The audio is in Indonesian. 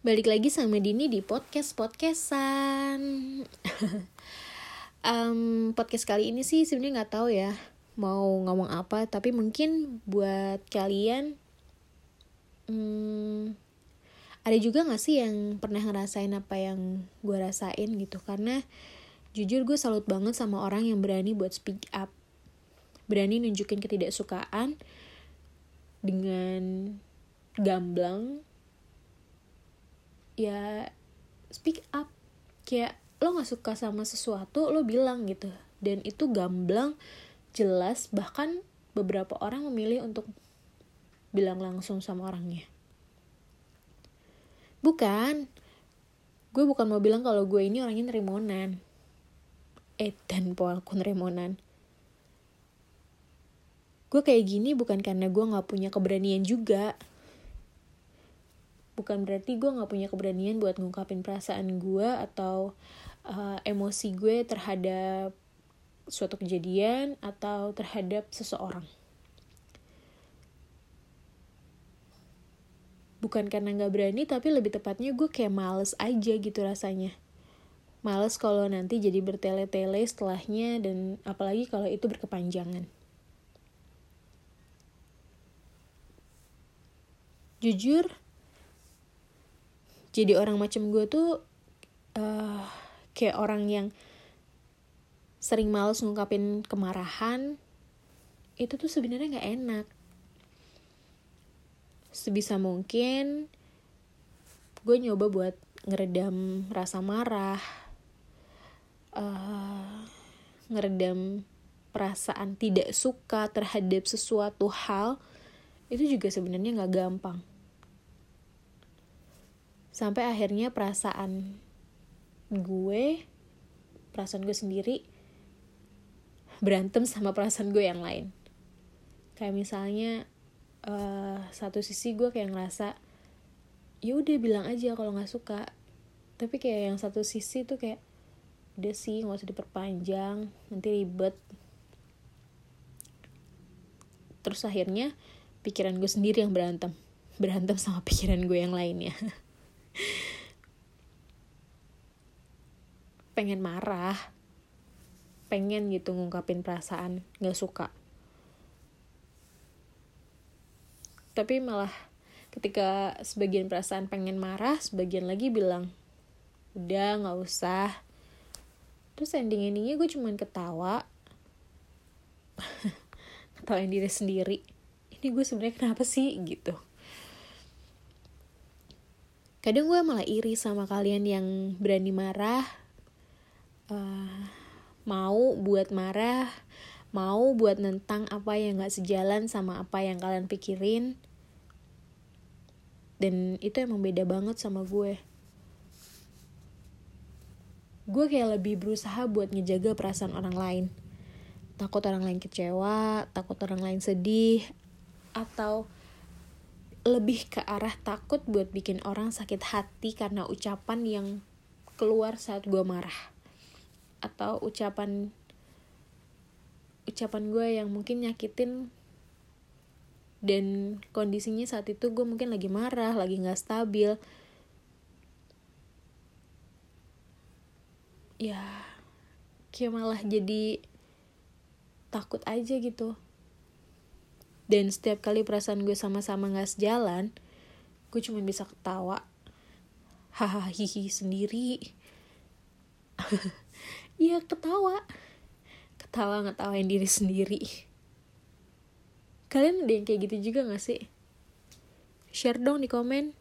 Balik lagi sama Dini di podcast podcastan. um, podcast kali ini sih sebenarnya nggak tahu ya mau ngomong apa, tapi mungkin buat kalian um, ada juga nggak sih yang pernah ngerasain apa yang gue rasain gitu? Karena jujur gue salut banget sama orang yang berani buat speak up, berani nunjukin ketidaksukaan dengan gamblang ya speak up. Kayak lo nggak suka sama sesuatu lo bilang gitu. Dan itu gamblang jelas bahkan beberapa orang memilih untuk bilang langsung sama orangnya. Bukan. Gue bukan mau bilang kalau gue ini orangnya nerimonan eh dan aku nerimonan gue kayak gini bukan karena gue nggak punya keberanian juga bukan berarti gue nggak punya keberanian buat ngungkapin perasaan gue atau uh, emosi gue terhadap suatu kejadian atau terhadap seseorang. Bukan karena nggak berani, tapi lebih tepatnya gue kayak males aja gitu rasanya. Males kalau nanti jadi bertele-tele setelahnya dan apalagi kalau itu berkepanjangan. Jujur, jadi orang macam gue tuh uh, kayak orang yang sering males ngungkapin kemarahan itu tuh sebenarnya nggak enak. Sebisa mungkin gue nyoba buat ngeredam rasa marah uh, ngeredam perasaan tidak suka terhadap sesuatu hal itu juga sebenarnya nggak gampang sampai akhirnya perasaan gue perasaan gue sendiri berantem sama perasaan gue yang lain. Kayak misalnya uh, satu sisi gue kayak ngerasa ya udah bilang aja kalau nggak suka. Tapi kayak yang satu sisi tuh kayak udah sih nggak usah diperpanjang nanti ribet. Terus akhirnya pikiran gue sendiri yang berantem. Berantem sama pikiran gue yang lainnya pengen marah. Pengen gitu ngungkapin perasaan gak suka. Tapi malah ketika sebagian perasaan pengen marah sebagian lagi bilang udah gak usah. Terus ending endingnya gue cuman ketawa. Ketawain diri sendiri. Ini gue sebenarnya kenapa sih? Gitu. Kadang gue malah iri sama kalian yang berani marah uh, mau buat marah mau buat nentang apa yang gak sejalan sama apa yang kalian pikirin. Dan itu emang beda banget sama gue. Gue kayak lebih berusaha buat ngejaga perasaan orang lain. Takut orang lain kecewa takut orang lain sedih atau lebih ke arah takut buat bikin orang sakit hati karena ucapan yang keluar saat gue marah atau ucapan ucapan gue yang mungkin nyakitin dan kondisinya saat itu gue mungkin lagi marah lagi nggak stabil. Ya kayak malah jadi takut aja gitu. Dan setiap kali perasaan gue sama-sama gak sejalan gue cuma bisa ketawa. Hahaha hihi sendiri iya ketawa. Ketawa ngetawain diri sendiri. Kalian ada yang kayak gitu juga gak sih? Share dong di komen